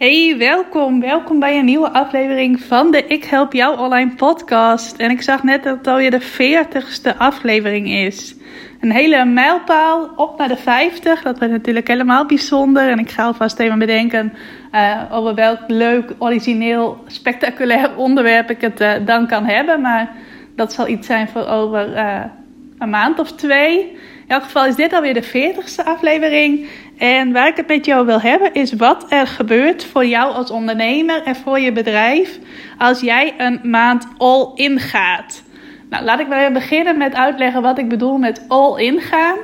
Hey, welkom. Welkom bij een nieuwe aflevering van de Ik Help Jou Online podcast. En ik zag net dat het alweer de 40ste aflevering is. Een hele mijlpaal op naar de 50. Dat wordt natuurlijk helemaal bijzonder. En ik ga alvast even bedenken uh, over welk leuk, origineel, spectaculair onderwerp ik het uh, dan kan hebben. Maar dat zal iets zijn voor over uh, een maand of twee. In elk geval is dit alweer de 40ste aflevering. En waar ik het met jou wil hebben is wat er gebeurt voor jou als ondernemer en voor je bedrijf als jij een maand all in gaat. Nou, laat ik maar beginnen met uitleggen wat ik bedoel met all in gaan.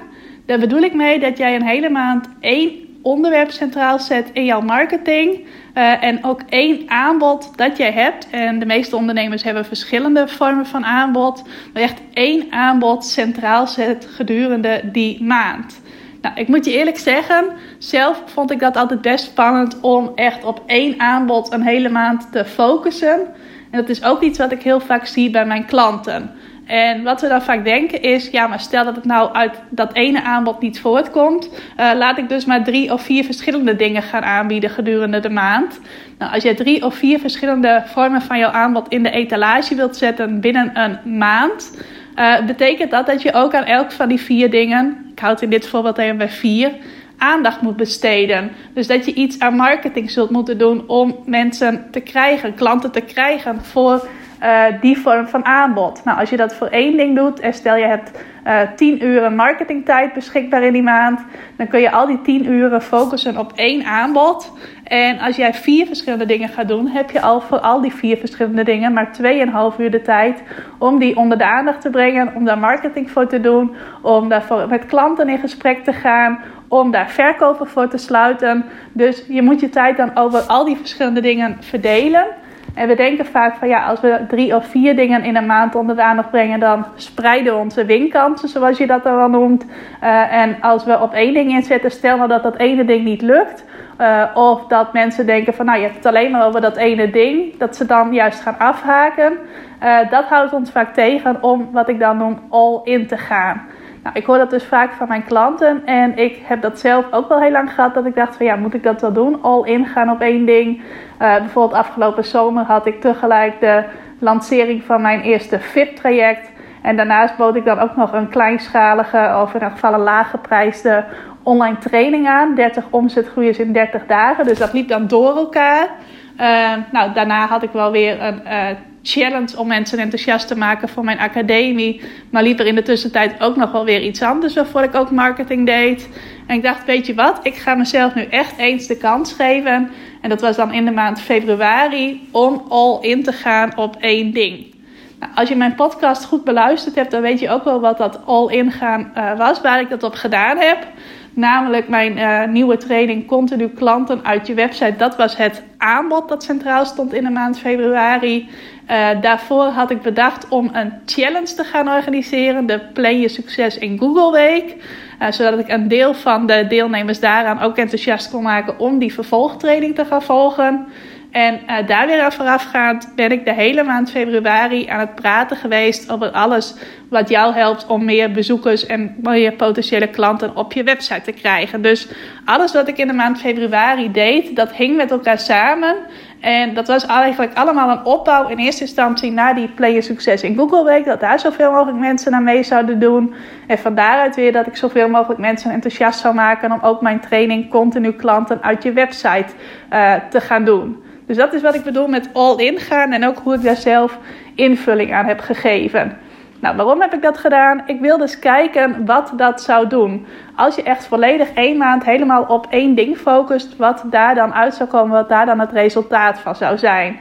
Daar bedoel ik mee dat jij een hele maand één onderwerp centraal zet in jouw marketing. Uh, en ook één aanbod dat jij hebt. En de meeste ondernemers hebben verschillende vormen van aanbod. Maar echt één aanbod centraal zet gedurende die maand. Nou, ik moet je eerlijk zeggen, zelf vond ik dat altijd best spannend om echt op één aanbod een hele maand te focussen. En dat is ook iets wat ik heel vaak zie bij mijn klanten. En wat we dan vaak denken is, ja, maar stel dat het nou uit dat ene aanbod niet voortkomt, uh, laat ik dus maar drie of vier verschillende dingen gaan aanbieden gedurende de maand. Nou, als je drie of vier verschillende vormen van jouw aanbod in de etalage wilt zetten binnen een maand, uh, betekent dat dat je ook aan elk van die vier dingen ik houd in dit voorbeeld even bij vier, aandacht moet besteden. Dus dat je iets aan marketing zult moeten doen om mensen te krijgen, klanten te krijgen voor uh, die vorm van aanbod. Nou, als je dat voor één ding doet en stel je hebt uh, eh, 10 uur marketingtijd beschikbaar in die maand, dan kun je al die 10 uren focussen op één aanbod. En als jij vier verschillende dingen gaat doen, heb je al voor al die vier verschillende dingen maar 2,5 uur de tijd om die onder de aandacht te brengen, om daar marketing voor te doen, om daarvoor met klanten in gesprek te gaan, om daar verkopen voor te sluiten. Dus je moet je tijd dan over al die verschillende dingen verdelen. En we denken vaak van ja, als we drie of vier dingen in een maand onder de aandacht brengen, dan spreiden we onze winkansen, zoals je dat dan wel noemt. Uh, en als we op één ding inzetten, stel nou dat dat ene ding niet lukt. Uh, of dat mensen denken van nou je hebt het alleen maar over dat ene ding. Dat ze dan juist gaan afhaken. Uh, dat houdt ons vaak tegen om wat ik dan noem all in te gaan. Nou, ik hoor dat dus vaak van mijn klanten. En ik heb dat zelf ook wel heel lang gehad. Dat ik dacht van ja, moet ik dat wel doen? All in gaan op één ding. Uh, bijvoorbeeld afgelopen zomer had ik tegelijk de lancering van mijn eerste VIP-traject. En daarnaast bood ik dan ook nog een kleinschalige, of in elk geval een laaggeprijsde online training aan. 30 omzetgroeiers in 30 dagen. Dus dat liep dan door elkaar. Uh, nou, daarna had ik wel weer een uh, challenge om mensen enthousiast te maken voor mijn academie. Maar liep er in de tussentijd ook nog wel weer iets anders waarvoor ik ook marketing deed. En ik dacht, weet je wat, ik ga mezelf nu echt eens de kans geven. En dat was dan in de maand februari om all in te gaan op één ding. Nou, als je mijn podcast goed beluisterd hebt, dan weet je ook wel wat dat all in gaan uh, was, waar ik dat op gedaan heb. Namelijk mijn uh, nieuwe training Continu Klanten uit je website. Dat was het aanbod dat centraal stond in de maand februari. Uh, daarvoor had ik bedacht om een challenge te gaan organiseren. De Plan Je Succes in Google Week. Uh, zodat ik een deel van de deelnemers daaraan ook enthousiast kon maken om die vervolgtraining te gaan volgen. En uh, daar weer aan voorafgaand ben ik de hele maand februari aan het praten geweest over alles wat jou helpt om meer bezoekers en meer potentiële klanten op je website te krijgen. Dus alles wat ik in de maand februari deed, dat hing met elkaar samen. En dat was eigenlijk allemaal een opbouw in eerste instantie naar die Player Succes in Google Week. Dat daar zoveel mogelijk mensen aan mee zouden doen. En van daaruit weer dat ik zoveel mogelijk mensen enthousiast zou maken om ook mijn training continu klanten uit je website uh, te gaan doen. Dus dat is wat ik bedoel met all in gaan en ook hoe ik daar zelf invulling aan heb gegeven. Nou, waarom heb ik dat gedaan? Ik wil dus kijken wat dat zou doen. Als je echt volledig één maand helemaal op één ding focust, wat daar dan uit zou komen, wat daar dan het resultaat van zou zijn.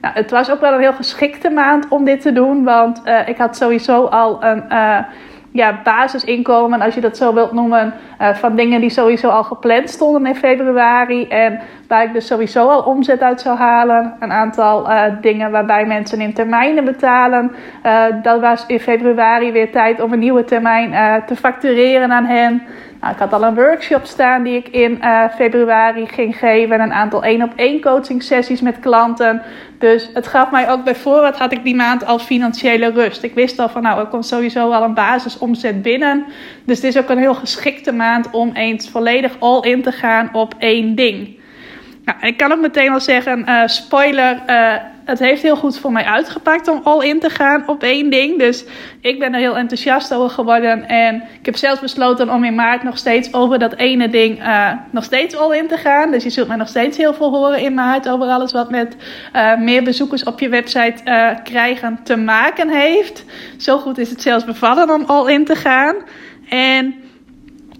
Nou, het was ook wel een heel geschikte maand om dit te doen, want uh, ik had sowieso al een. Uh, ja, basisinkomen, als je dat zo wilt noemen, uh, van dingen die sowieso al gepland stonden in februari. En waar ik dus sowieso al omzet uit zou halen. Een aantal uh, dingen waarbij mensen in termijnen betalen. Uh, dat was in februari weer tijd om een nieuwe termijn te factureren aan hen. Nou, ik had al een workshop staan die ik in uh, februari ging geven. Een aantal één op één coaching sessies met klanten. Dus het gaf mij ook bij voorraad had ik die maand al financiële rust. Ik wist al van nou, er komt sowieso al een basisomzet binnen. Dus het is ook een heel geschikte maand om eens volledig all in te gaan op één ding. Ik kan ook meteen al zeggen, uh, spoiler, uh, het heeft heel goed voor mij uitgepakt om all in te gaan op één ding. Dus ik ben er heel enthousiast over geworden. En ik heb zelfs besloten om in maart nog steeds over dat ene ding uh, nog steeds all in te gaan. Dus je zult mij nog steeds heel veel horen in maart over alles wat met meer bezoekers op je website krijgen te maken heeft. Zo goed is het zelfs bevallen om all in te gaan. En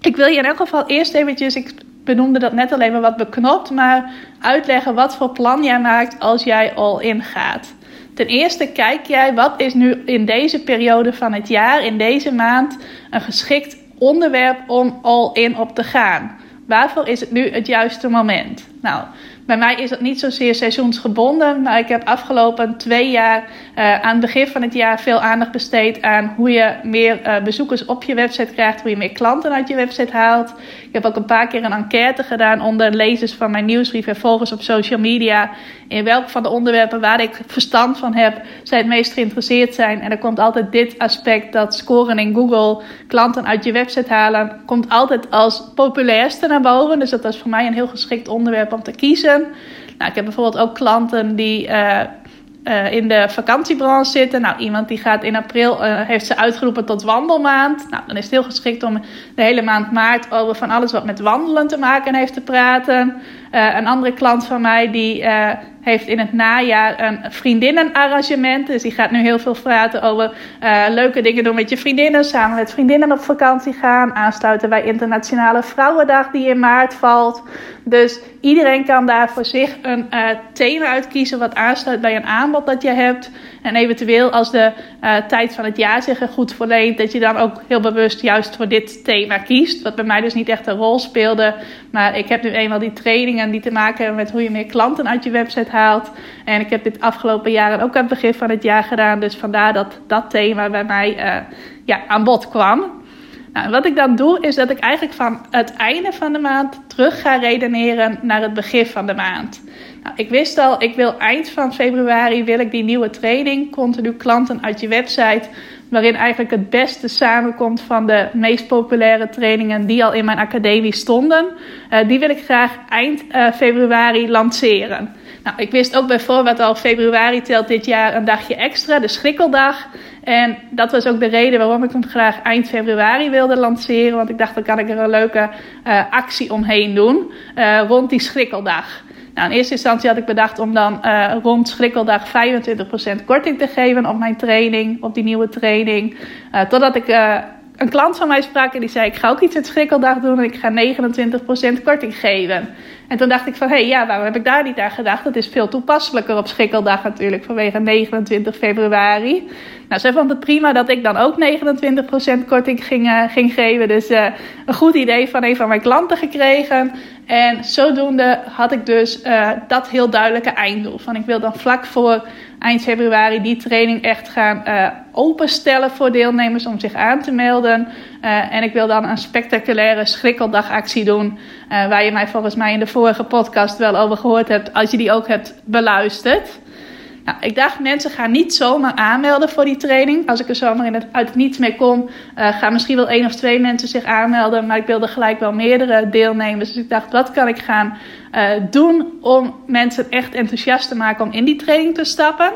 ik wil je in elk geval eerst eventjes... Ik benoemde dat net alleen maar wat beknopt, maar uitleggen wat voor plan jij maakt als jij al in gaat. Ten eerste kijk jij wat is nu in deze periode van het jaar, in deze maand, een geschikt onderwerp om al in op te gaan. Waarvoor is het nu het juiste moment? Nou, bij mij is dat niet zozeer seizoensgebonden, maar ik heb afgelopen twee jaar uh, aan het begin van het jaar veel aandacht besteed aan hoe je meer uh, bezoekers op je website krijgt, hoe je meer klanten uit je website haalt. Ik heb ook een paar keer een enquête gedaan onder lezers van mijn nieuwsbrief en volgers op social media. In welk van de onderwerpen waar ik verstand van heb, zij het meest geïnteresseerd zijn. En er komt altijd dit aspect dat scoren in Google, klanten uit je website halen, komt altijd als populairste naar boven. Dus dat was voor mij een heel geschikt onderwerp om te kiezen. Nou, ik heb bijvoorbeeld ook klanten die uh, uh, in de vakantiebranche zitten. Nou, iemand die gaat in april, uh, heeft ze uitgeroepen tot wandelmaand. Nou, dan is het heel geschikt om de hele maand maart over van alles wat met wandelen te maken heeft te praten. Uh, een andere klant van mij die heeft in het najaar een vriendinnenarrangement. Dus die gaat nu heel veel praten over uh, leuke dingen doen met je vriendinnen. Samen met vriendinnen op vakantie gaan. Aansluiten bij Internationale Vrouwendag die in maart valt. Dus iedereen kan daar voor zich een thema uitkiezen wat aansluit bij een aanbod dat je hebt. En eventueel als de tijd van het jaar zich er goed verleent, dat je dan ook heel bewust juist voor dit thema kiest. Wat bij mij dus niet echt een rol speelde. Maar ik heb nu eenmaal die trainingen die te maken hebben met hoe je meer klanten uit je website haalt. En ik heb dit afgelopen jaren ook aan het begin van het jaar gedaan. Dus vandaar dat dat thema bij mij uh, ja, aan bod kwam. Nou, wat ik dan doe, is dat ik eigenlijk van het einde van de maand terug ga redeneren naar het begin van de maand. Nou, ik wist al, ik wil eind van februari wil ik die nieuwe training, continu klanten uit je website, waarin eigenlijk het beste samenkomt van de meest populaire trainingen die al in mijn academie stonden. Uh, die wil ik graag eind uh, februari lanceren. Nou, ik wist ook bijvoorbeeld al februari telt dit jaar een dagje extra, de schrikkeldag. En dat was ook de reden waarom ik hem graag eind februari wilde lanceren. Want ik dacht, dan kan ik er een leuke uh, actie omheen doen uh, rond die schrikkeldag. Nou, in eerste instantie had ik bedacht om dan uh, rond schrikkeldag 25% korting te geven op mijn training, op die nieuwe training. totdat ik een klant van mij sprak en die zei: Ik ga ook iets met schrikkeldag doen en ik ga 29% korting geven. En toen dacht ik van, hé, hey, ja, waarom heb ik daar niet aan gedacht? Dat is veel toepasselijker op Schrikkeldag natuurlijk, vanwege 29 februari. Nou, zij vond het prima dat ik dan ook 29% korting ging, uh, ging geven. Dus uh, een goed idee van een van mijn klanten gekregen. En zodoende had ik dus uh, dat heel duidelijke einddoel. Van ik wil dan vlak voor eind februari die training echt gaan uh, openstellen voor deelnemers om zich aan te melden. Uh, en ik wil dan een spectaculaire schrikkeldagactie doen. Waar je mij volgens mij in de vorige podcast wel over gehoord hebt. Als je die ook hebt beluisterd. Nou, ik dacht, mensen gaan niet zomaar aanmelden voor die training. Als ik er zomaar in het, uit het niets mee kom, uh, gaan misschien wel één of twee mensen zich aanmelden. Maar ik wilde gelijk wel meerdere deelnemers. Dus ik dacht, wat kan ik gaan uh, doen om mensen echt enthousiast te maken om in die training te stappen?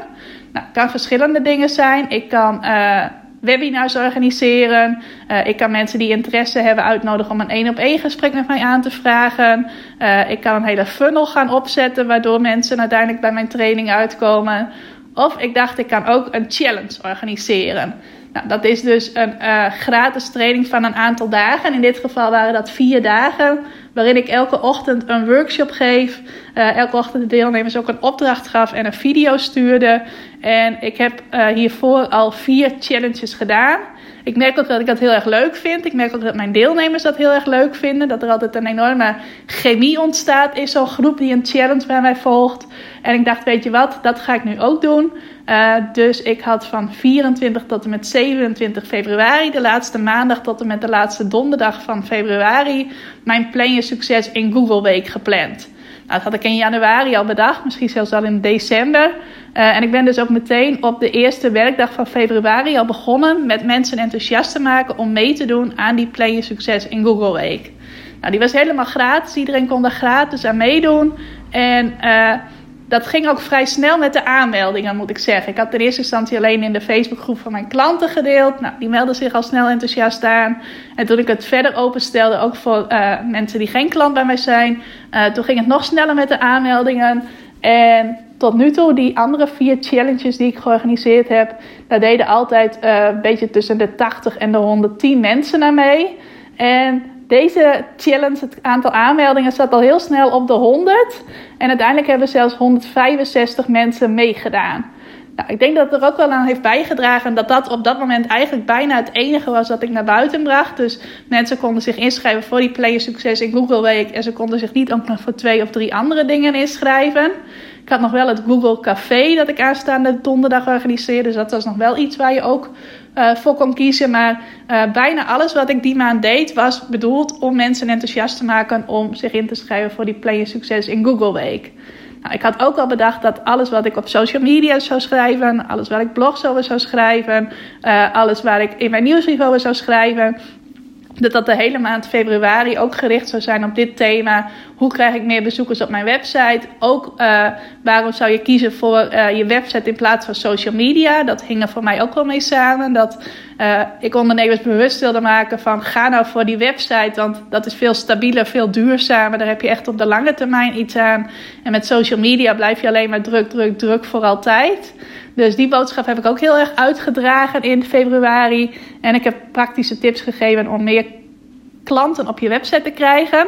Nou, het kan verschillende dingen zijn. Ik kan uh, webinars organiseren. Uh, ik kan mensen die interesse hebben uitnodigen om een één op één gesprek met mij aan te vragen. Uh, ik kan een hele funnel gaan opzetten waardoor mensen uiteindelijk bij mijn training uitkomen. Of ik dacht, ik kan ook een challenge organiseren. Nou, dat is dus een uh, gratis training van een aantal dagen. In dit geval waren dat vier dagen waarin ik elke ochtend een workshop geef. Uh, elke ochtend de deelnemers ook een opdracht gaf en een video stuurde. En ik heb uh, hiervoor al vier challenges gedaan. Ik merk ook dat ik dat heel erg leuk vind. Ik merk ook dat mijn deelnemers dat heel erg leuk vinden. Dat er altijd een enorme chemie ontstaat in zo'n groep die een challenge bij mij volgt. En ik dacht, weet je wat, dat ga ik nu ook doen. Uh, dus ik had van 24 tot en met 27 februari, de laatste maandag tot en met de laatste donderdag van februari, mijn Plan Succes in Google Week gepland. Nou, dat had ik in januari al bedacht, misschien zelfs al in december. Uh, en ik ben dus ook meteen op de eerste werkdag van februari al begonnen met mensen enthousiast te maken om mee te doen aan die Plan Je Succes in Google Week. Nou, die was helemaal gratis, iedereen kon daar gratis aan meedoen. En uh, dat ging ook vrij snel met de aanmeldingen, moet ik zeggen. Ik had in eerste instantie alleen in de Facebookgroep van mijn klanten gedeeld. Nou, die melden zich al snel enthousiast aan. En toen ik het verder openstelde, ook voor uh, mensen die geen klant bij mij zijn, uh, toen ging het nog sneller met de aanmeldingen. En tot nu toe, die andere vier challenges die ik georganiseerd heb, daar deden altijd uh, een beetje tussen de 80 en de 110 mensen aan mee. En deze challenge, het aantal aanmeldingen, zat al heel snel op de 100. En uiteindelijk hebben zelfs 165 mensen meegedaan. Nou, ik denk dat het er ook wel aan heeft bijgedragen dat dat op dat moment eigenlijk bijna het enige was dat ik naar buiten bracht. Dus mensen konden zich inschrijven voor die Player Succes in Google Week. En ze konden zich niet ook nog voor twee of drie andere dingen inschrijven. Ik had nog wel het Google Café dat ik aanstaande donderdag organiseerde. Dus dat was nog wel iets waar je ook uh, voor kon kiezen. Maar uh, bijna alles wat ik die maand deed was bedoeld om mensen enthousiast te maken om zich in te schrijven voor die Play Succes in Google Week. Nou, ik had ook al bedacht dat alles wat ik op social media zou schrijven, alles waar ik blogs over zou schrijven, uh, alles waar ik in mijn nieuwsbrief over zou schrijven, dat dat de hele maand februari ook gericht zou zijn op dit thema. Hoe krijg ik meer bezoekers op mijn website? Ook uh, waarom zou je kiezen voor uh, je website in plaats van social media? Dat hing er voor mij ook wel mee samen. Dat uh, ik ondernemers bewust wilde maken van ga nou voor die website. Want dat is veel stabieler, veel duurzamer. Daar heb je echt op de lange termijn iets aan. En met social media blijf je alleen maar druk, druk, druk voor altijd. Dus die boodschap heb ik ook heel erg uitgedragen in februari. En ik heb praktische tips gegeven om meer klanten op je website te krijgen.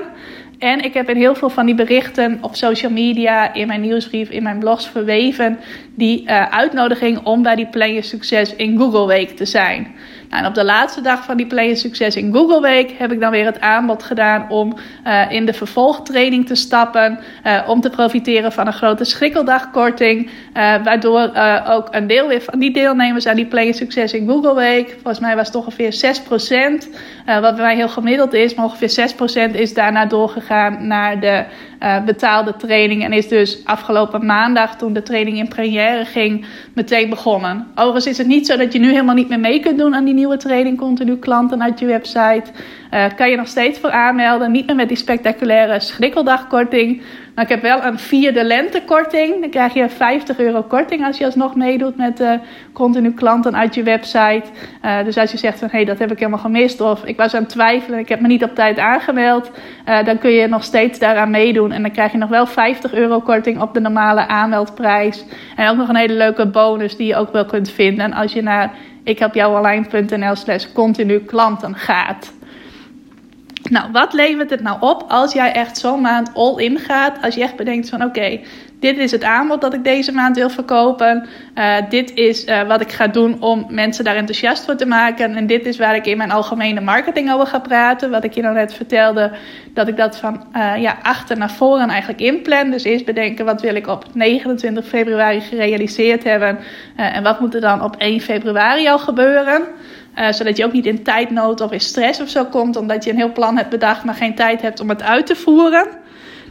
En ik heb in heel veel van die berichten op social media, in mijn nieuwsbrief, in mijn blogs verweven die uh, uitnodiging om bij die Plan Succes in Google Week te zijn. Nou, en op de laatste dag van die Play Succes in Google Week heb ik dan weer het aanbod gedaan om uh, in de vervolgtraining te stappen. Uh, om te profiteren van een grote schrikkeldagkorting. Uh, waardoor ook een deel weer van die deelnemers aan die Play Succes in Google Week. Volgens mij was het ongeveer 6%. wat bij mij heel gemiddeld is. Maar ongeveer 6% is daarna doorgegaan naar de uh, betaalde training. En is dus afgelopen maandag, toen de training in première ging, meteen begonnen. Overigens is het niet zo dat je nu helemaal niet meer mee kunt doen aan die nieuwe training. Continu klanten uit je website. Uh, kan je nog steeds voor aanmelden. Niet meer met die spectaculaire schrikkeldagkorting. Maar ik heb wel een vierde lentekorting. Dan krijg je 50 euro korting als je alsnog meedoet met uh, continu klanten uit je website. Uh, dus als je zegt van hé, hey, dat heb ik helemaal gemist. Of ik was aan het twijfelen, ik heb me niet op tijd aangemeld. Uh, dan kun je nog steeds daaraan meedoen. En dan krijg je nog wel 50 euro korting op de normale aanmeldprijs. En ook nog een hele leuke bonus die je ook wel kunt vinden. als je naar ikhelpjouonline.nl slash continu klanten gaat. Nou, wat levert het nou op als jij echt zo'n maand all in gaat? Als je echt bedenkt van oké, dit is het aanbod dat ik deze maand wil verkopen. Uh, dit is uh, wat ik ga doen om mensen daar enthousiast voor te maken. En dit is waar ik in mijn algemene marketing over ga praten. Wat ik je nou net vertelde, dat ik dat van uh, ja, achter naar voren eigenlijk inplan. Dus eerst bedenken wat wil ik op 29 februari gerealiseerd hebben. en wat moet er dan op 1 februari al gebeuren. Uh, zodat je ook niet in tijdnood of in stress of zo komt, omdat je een heel plan hebt bedacht, maar geen tijd hebt om het uit te voeren.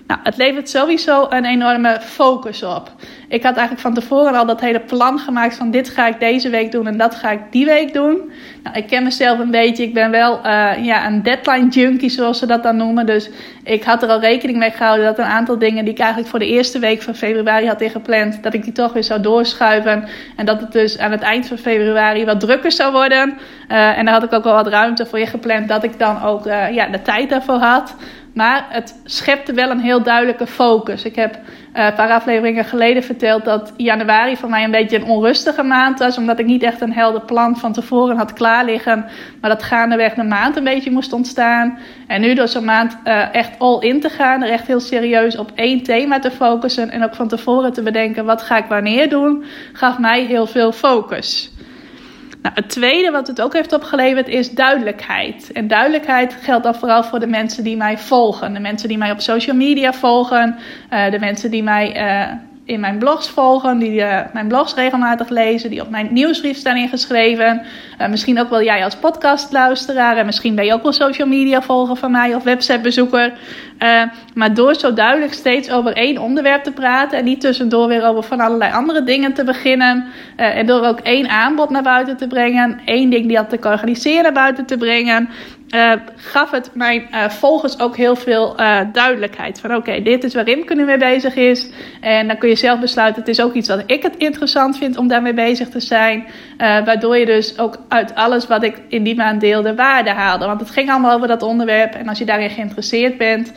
Nou, het levert sowieso een enorme focus op. Ik had eigenlijk van tevoren al dat hele plan gemaakt van dit ga ik deze week doen en dat ga ik die week doen. Nou, ik ken mezelf een beetje. Ik ben wel uh, ja, een deadline junkie, zoals ze dat dan noemen. Dus ik had er al rekening mee gehouden dat een aantal dingen die ik eigenlijk voor de eerste week van februari had ingepland, dat ik die toch weer zou doorschuiven. En dat het dus aan het eind van februari wat drukker zou worden. Uh, en daar had ik ook wel wat ruimte voor je gepland dat ik dan ook uh, ja, de tijd daarvoor had. Maar het schepte wel een heel duidelijke focus. Ik heb uh, een paar afleveringen geleden verteld dat januari voor mij een beetje een onrustige maand was. Omdat ik niet echt een helder plan van tevoren had klaar liggen. Maar dat gaandeweg de maand een beetje moest ontstaan. En nu door zo'n maand uh, echt all in te gaan. Er echt heel serieus op één thema te focussen. En ook van tevoren te bedenken wat ga ik wanneer doen. Gaf mij heel veel focus. Nou, het tweede wat het ook heeft opgeleverd is duidelijkheid. En duidelijkheid geldt dan vooral voor de mensen die mij volgen. De mensen die mij op social media volgen. Uh, de mensen die mij uh, in mijn blogs volgen, die uh, mijn blogs regelmatig lezen, die op mijn nieuwsbrief staan ingeschreven. Uh, misschien ook wel jij als podcastluisteraar en misschien ben je ook wel social media volger van mij of websitebezoeker. Uh, maar door zo duidelijk steeds over één onderwerp te praten en niet tussendoor weer over van allerlei andere dingen te beginnen. en door ook één aanbod naar buiten te brengen, één ding die had te organiseren naar buiten te brengen. Uh, gaf het mijn uh, volgers ook heel veel uh, duidelijkheid. Van oké, dit is waar Rimke nu mee bezig is. En dan kun je zelf besluiten, het is ook iets wat ik het interessant vind om daarmee bezig te zijn. waardoor je dus ook uit alles wat ik in die maand deelde waarde haalde. Want het ging allemaal over dat onderwerp. En als je daarin geïnteresseerd bent,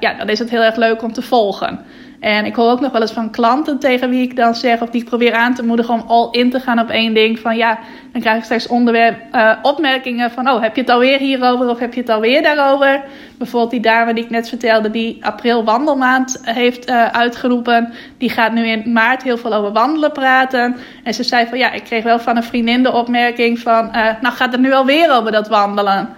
ja, dan is het heel erg leuk om te volgen. En ik hoor ook nog wel eens van klanten tegen wie ik dan zeg, of die ik probeer aan te moedigen om all in te gaan op één ding. Van ja, dan krijg ik straks onderwerp, uh, opmerkingen van, oh, heb je het alweer hierover of heb je het alweer daarover? Bijvoorbeeld die dame die ik net vertelde, die april wandelmaand heeft uh, uitgeroepen. Die gaat nu in maart heel veel over wandelen praten. En ze zei van, ja, ik kreeg wel van een vriendin de opmerking van, uh, nou gaat het nu alweer over dat wandelen.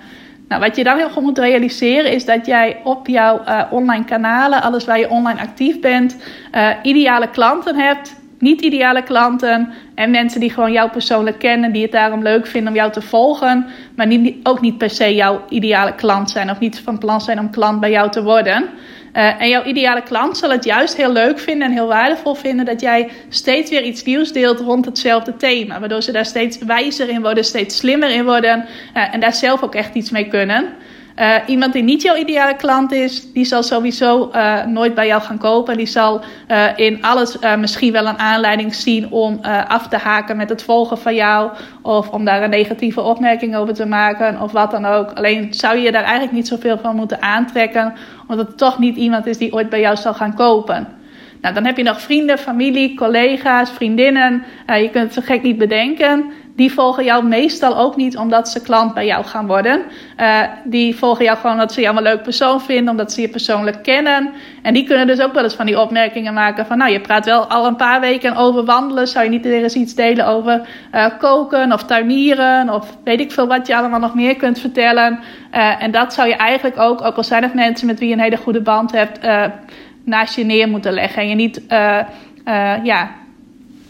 Nou, wat je dan heel goed moet realiseren is dat jij op jouw uh, online kanalen, alles waar je online actief bent, uh, ideale klanten hebt, niet ideale klanten en mensen die gewoon jou persoonlijk kennen, die het daarom leuk vinden om jou te volgen, maar niet, ook niet per se jouw ideale klant zijn of niet van plan zijn om klant bij jou te worden. Uh, en jouw ideale klant zal het juist heel leuk vinden en heel waardevol vinden dat jij steeds weer iets nieuws deelt rond hetzelfde thema. Waardoor ze daar steeds wijzer in worden, steeds slimmer in worden uh, en daar zelf ook echt iets mee kunnen. Uh, iemand die niet jouw ideale klant is, die zal sowieso uh, nooit bij jou gaan kopen. Die zal uh, in alles misschien wel een aanleiding zien om af te haken met het volgen van jou. Of om daar een negatieve opmerking over te maken of wat dan ook. Alleen zou je daar eigenlijk niet zoveel van moeten aantrekken, omdat het toch niet iemand is die ooit bij jou zal gaan kopen. Nou, dan heb je nog vrienden, familie, collega's, vriendinnen. je kunt het zo gek niet bedenken die volgen jou meestal ook niet omdat ze klant bij jou gaan worden. Uh, die volgen jou gewoon omdat ze jou een leuk persoon vinden, omdat ze je persoonlijk kennen. En die kunnen dus ook wel eens van die opmerkingen maken van, nou, je praat wel al een paar weken over wandelen. Zou je niet eens iets delen over uh, koken of tuinieren of weet ik veel wat je allemaal nog meer kunt vertellen. Uh, en dat zou je eigenlijk ook, ook al zijn het mensen met wie je een hele goede band hebt, naast je neer moeten leggen. En je niet, ja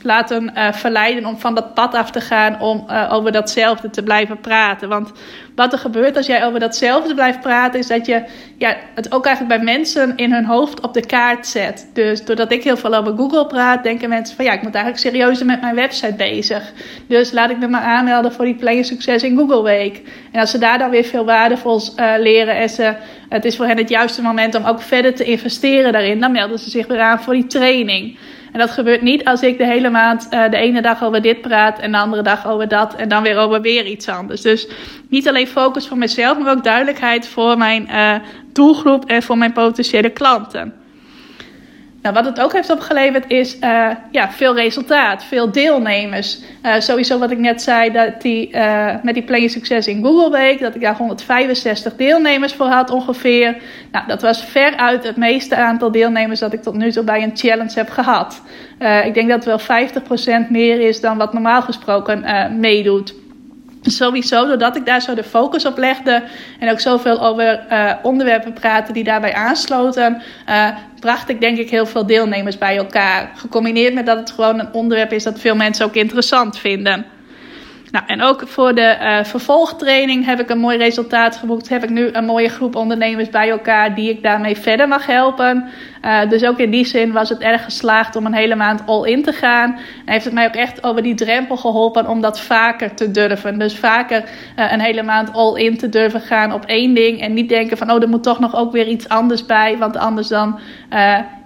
laten uh, verleiden om van dat pad af te gaan om uh, over datzelfde te blijven praten. Want wat er gebeurt als jij over datzelfde blijft praten, is dat je ja, het ook eigenlijk bij mensen in hun hoofd op de kaart zet. Dus doordat ik heel veel over Google praat, denken mensen van ja, ik moet eigenlijk serieuzer met mijn website bezig. Dus laat ik me maar aanmelden voor die Play Succes in Google Week. En als ze daar dan weer veel waardevols uh, leren en ze, het is voor hen het juiste moment om ook verder te investeren daarin, dan melden ze zich weer aan voor die training. En dat gebeurt niet als ik de hele maand uh, de ene dag over dit praat en de andere dag over dat en dan weer over weer iets anders. Dus niet alleen focus voor mezelf, maar ook duidelijkheid voor mijn uh, doelgroep en voor mijn potentiële klanten. Nou, wat het ook heeft opgeleverd is uh, ja, veel resultaat, veel deelnemers. Uh, sowieso wat ik net zei, dat die, uh, met die Play Succes in Google Week, dat ik daar 165 deelnemers voor had ongeveer. Nou, dat was veruit het meeste aantal deelnemers dat ik tot nu toe bij een challenge heb gehad. ik denk dat het wel 50% meer is dan wat normaal gesproken meedoet. Sowieso, doordat ik daar zo de focus op legde en ook zoveel over onderwerpen praten die daarbij aansloten, bracht ik denk ik heel veel deelnemers bij elkaar. Gecombineerd met dat het gewoon een onderwerp is dat veel mensen ook interessant vinden. Nou, en ook voor de uh, vervolgtraining heb ik een mooi resultaat geboekt. Heb ik nu een mooie groep ondernemers bij elkaar die ik daarmee verder mag helpen. Uh, dus ook in die zin was het erg geslaagd om een hele maand all in te gaan. En heeft het mij ook echt over die drempel geholpen om dat vaker te durven. Dus vaker uh, een hele maand all in te durven gaan op één ding. En niet denken van, oh, er moet toch nog ook weer iets anders bij. Want anders dan,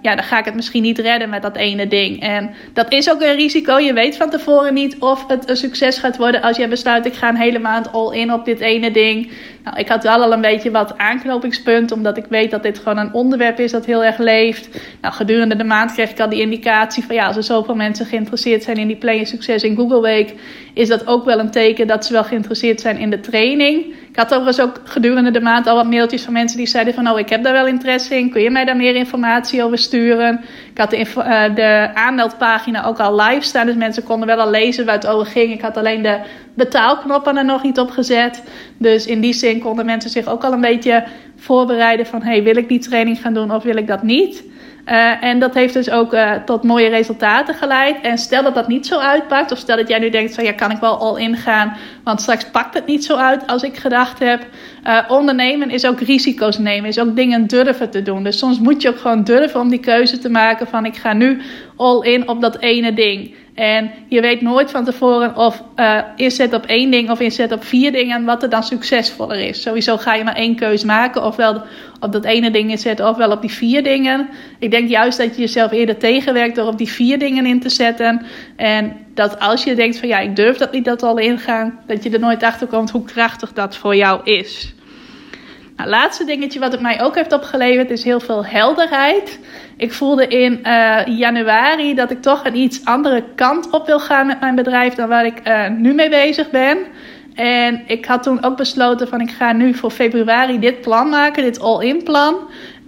ja, dan ga ik het misschien niet redden met dat ene ding. En dat is ook een risico. Je weet van tevoren niet of het een succes gaat worden als jij besluit, ik ga een hele maand all in op dit ene ding. Nou, ik had wel al een beetje wat aanknopingspunt, omdat ik weet dat dit gewoon een onderwerp is dat heel erg leeft. Nou, gedurende de maand kreeg ik al die indicatie van ja, als er zoveel mensen geïnteresseerd zijn in die Play Succes in Google Week, is dat ook wel een teken dat ze wel geïnteresseerd zijn in de training. Ik had overigens ook gedurende de maand al wat mailtjes van mensen die zeiden van oh, ik heb daar wel interesse in. Kun je mij daar meer informatie over sturen? Ik had de, uh, de aanmeldpagina ook al live staan, dus mensen konden wel al lezen waar het over ging. Ik had alleen de betaalknoppen er nog niet op gezet. Dus in die zin konden mensen zich ook al een beetje voorbereiden van hey, wil ik die training gaan doen of wil ik dat niet? Uh, en dat heeft dus ook uh, tot mooie resultaten geleid. En stel dat dat niet zo uitpakt, of stel dat jij nu denkt van ja, kan ik wel al ingaan, want straks pakt het niet zo uit als ik gedacht heb. Uh, ondernemen is ook risico's nemen, is ook dingen durven te doen. Dus soms moet je ook gewoon durven om die keuze te maken van ik ga nu all in op dat ene ding. En je weet nooit van tevoren of uh, inzet op één ding of inzet op vier dingen, wat er dan succesvoller is. Sowieso ga je maar één keuze maken, ofwel op dat ene ding inzetten, ofwel op die vier dingen. Ik denk juist dat je jezelf eerder tegenwerkt door op die vier dingen in te zetten. En dat als je denkt van ja, ik durf dat niet dat al ingaan, dat je er nooit achter komt hoe krachtig dat voor jou is. Nou, laatste dingetje wat het mij ook heeft opgeleverd is heel veel helderheid. Ik voelde in uh, januari dat ik toch een iets andere kant op wil gaan met mijn bedrijf dan waar ik uh, nu mee bezig ben. En ik had toen ook besloten van ik ga nu voor februari dit plan maken, dit all-in plan.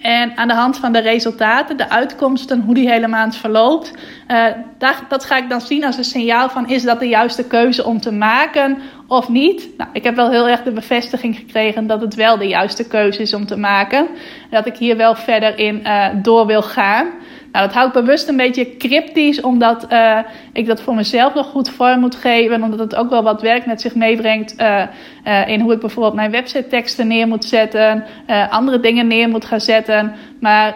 En aan de hand van de resultaten, de uitkomsten, hoe die hele maand verloopt, uh, dat, dat ga ik dan zien als een signaal van is dat de juiste keuze om te maken of niet. Nou, ik heb wel heel erg de bevestiging gekregen dat het wel de juiste keuze is om te maken. Dat ik hier wel verder in uh, door wil gaan. Nou, dat hou ik bewust een beetje cryptisch, omdat uh, ik dat voor mezelf nog goed vorm moet geven. Omdat het ook wel wat werk met zich meebrengt uh, in hoe ik bijvoorbeeld mijn website teksten neer moet zetten, andere dingen neer moet gaan zetten. Maar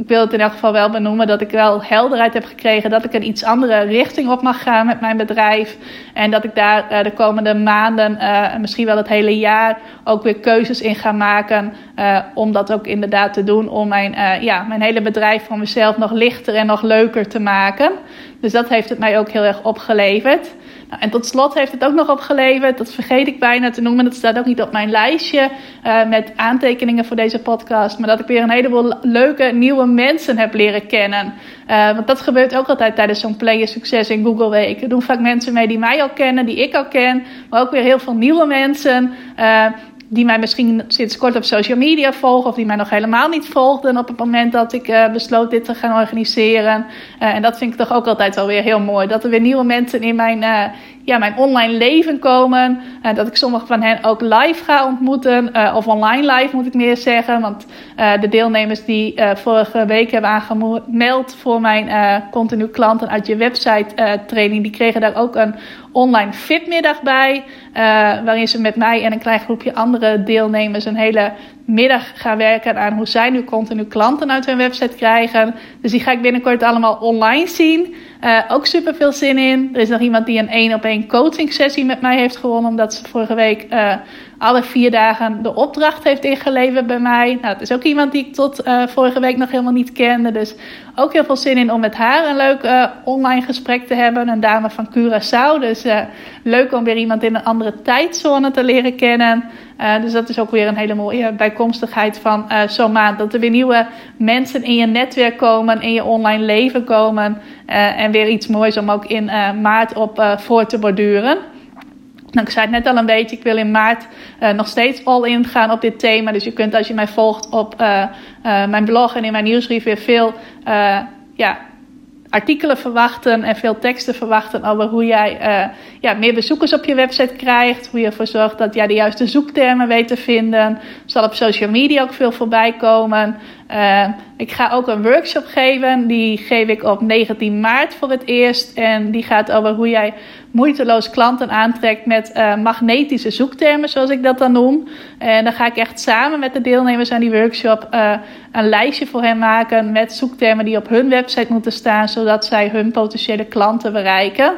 ik wil het in elk geval wel benoemen dat ik wel helderheid heb gekregen dat ik een iets andere richting op mag gaan met mijn bedrijf. En dat ik daar uh, de komende maanden, uh, misschien wel het hele jaar, ook weer keuzes in ga maken. Uh, om dat ook inderdaad te doen. Om mijn, ja, mijn hele bedrijf voor mezelf nog lichter en nog leuker te maken. Dus dat heeft het mij ook heel erg opgeleverd. Nou, en tot slot heeft het ook nog opgeleverd, dat vergeet ik bijna te noemen, dat staat ook niet op mijn lijstje uh, met aantekeningen voor deze podcast, maar dat ik weer een heleboel leuke nieuwe mensen heb leren kennen. Uh, want dat gebeurt ook altijd tijdens zo'n Player Succes in Google Week. Er doen vaak mensen mee die mij al kennen, die ik al ken, maar ook weer heel veel nieuwe mensen. Uh, die mij misschien sinds kort op social media volgen of die mij nog helemaal niet volgden op het moment dat ik uh, besloot dit te gaan organiseren. Uh, en dat vind ik toch ook altijd wel weer heel mooi. Dat er weer nieuwe mensen in mijn, uh, ja, mijn online leven komen. En dat ik sommige van hen ook live ga ontmoeten. of online live moet ik meer zeggen. Want de deelnemers die vorige week hebben aangemeld voor mijn continu klanten uit je website training, die kregen daar ook een online fitmiddag bij. Uh, waarin ze met mij en een klein groepje andere deelnemers een hele middag gaan werken aan hoe zij nu continu klanten uit hun website krijgen. Dus die ga ik binnenkort allemaal online zien. Uh, ook super veel zin in. Er is nog iemand die een één op één coaching sessie met mij heeft gewonnen. Omdat ze vorige week uh, alle vier dagen de opdracht heeft ingeleverd bij mij. Nou, het is ook iemand die ik tot uh, vorige week nog helemaal niet kende. Dus ook heel veel zin in om met haar een leuk online gesprek te hebben. Een dame van Curaçao. Dus leuk om weer iemand in een andere tijdzone te leren kennen. Dus dat is ook weer een hele mooie bijkomstigheid van zo'n maand. Dat er weer nieuwe mensen in je netwerk komen, in je online leven komen. En weer iets moois om ook in maart op voor te borduren. Nou, ik zei het net al een beetje, ik wil in maart nog steeds all in gaan op dit thema. Dus je kunt als je mij volgt op mijn blog en in mijn nieuwsbrief weer veel ja, artikelen verwachten en veel teksten verwachten over hoe jij ja, meer bezoekers op je website krijgt. Hoe je ervoor zorgt dat jij de juiste zoektermen weet te vinden. Er zal op social media ook veel voorbij komen. Ik ga ook een workshop geven. Die geef ik op 19 maart voor het eerst. En die gaat over hoe jij moeiteloos klanten aantrekt met uh, magnetische zoektermen, zoals ik dat dan noem. En dan ga ik echt samen met de deelnemers aan die workshop uh, een lijstje voor hen maken met zoektermen die op hun website moeten staan, zodat zij hun potentiële klanten bereiken.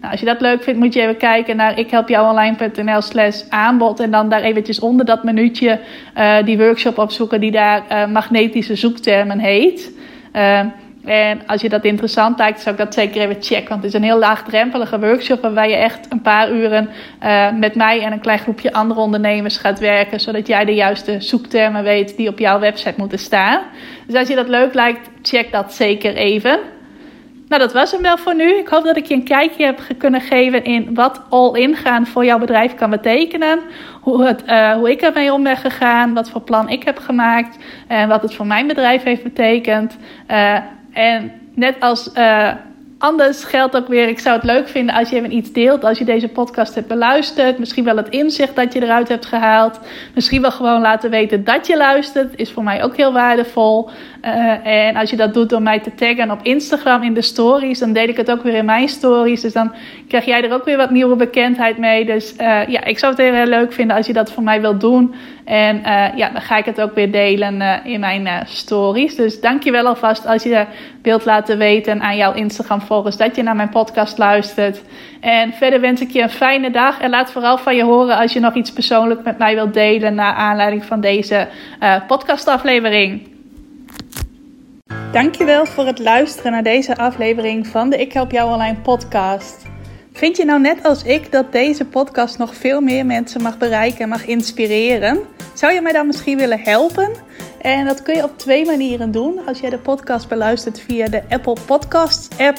Nou, als je dat leuk vindt, moet je even kijken naar ikhelpjouonline.nl slash aanbod. En dan daar eventjes onder dat minuutje uh, die workshop opzoeken die daar magnetische zoektermen heet. En als je dat interessant lijkt, zou ik dat zeker even checken. Want het is een heel laagdrempelige workshop waarbij je echt een paar uren uh, met mij en een klein groepje andere ondernemers gaat werken. Zodat jij de juiste zoektermen weet die op jouw website moeten staan. Dus als je dat leuk lijkt, check dat zeker even. Nou, dat was hem wel voor nu. Ik hoop dat ik je een kijkje heb kunnen geven in wat all-in gaan voor jouw bedrijf kan betekenen. Hoe, het, uh, hoe ik ermee om ben gegaan, wat voor plan ik heb gemaakt en wat het voor mijn bedrijf heeft betekend. Uh, en net als uh, anders geldt ook weer, ik zou het leuk vinden als je even iets deelt. Als je deze podcast hebt beluisterd. Misschien wel het inzicht dat je eruit hebt gehaald. Misschien wel gewoon laten weten dat je luistert. Is voor mij ook heel waardevol. Uh, en als je dat doet door mij te taggen op Instagram in de stories, dan deel ik het ook weer in mijn stories. Dus dan krijg jij er ook weer wat nieuwe bekendheid mee. Dus uh, ja, ik zou het heel, leuk vinden als je dat voor mij wilt doen. En uh, ja, dan ga ik het ook weer delen in mijn stories. Dus dank je wel alvast als je wilt laten weten aan jouw Instagram volgers dat je naar mijn podcast luistert. En verder wens ik je een fijne dag. En laat vooral van je horen als je nog iets persoonlijk met mij wilt delen naar aanleiding van deze podcastaflevering. Dankjewel voor het luisteren naar deze aflevering van de Ik Help Jou Online podcast. Vind je nou net als ik dat deze podcast nog veel meer mensen mag bereiken en mag inspireren? Zou je mij dan misschien willen helpen? En dat kun je op twee manieren doen. Als jij de podcast beluistert via de Apple Podcasts app,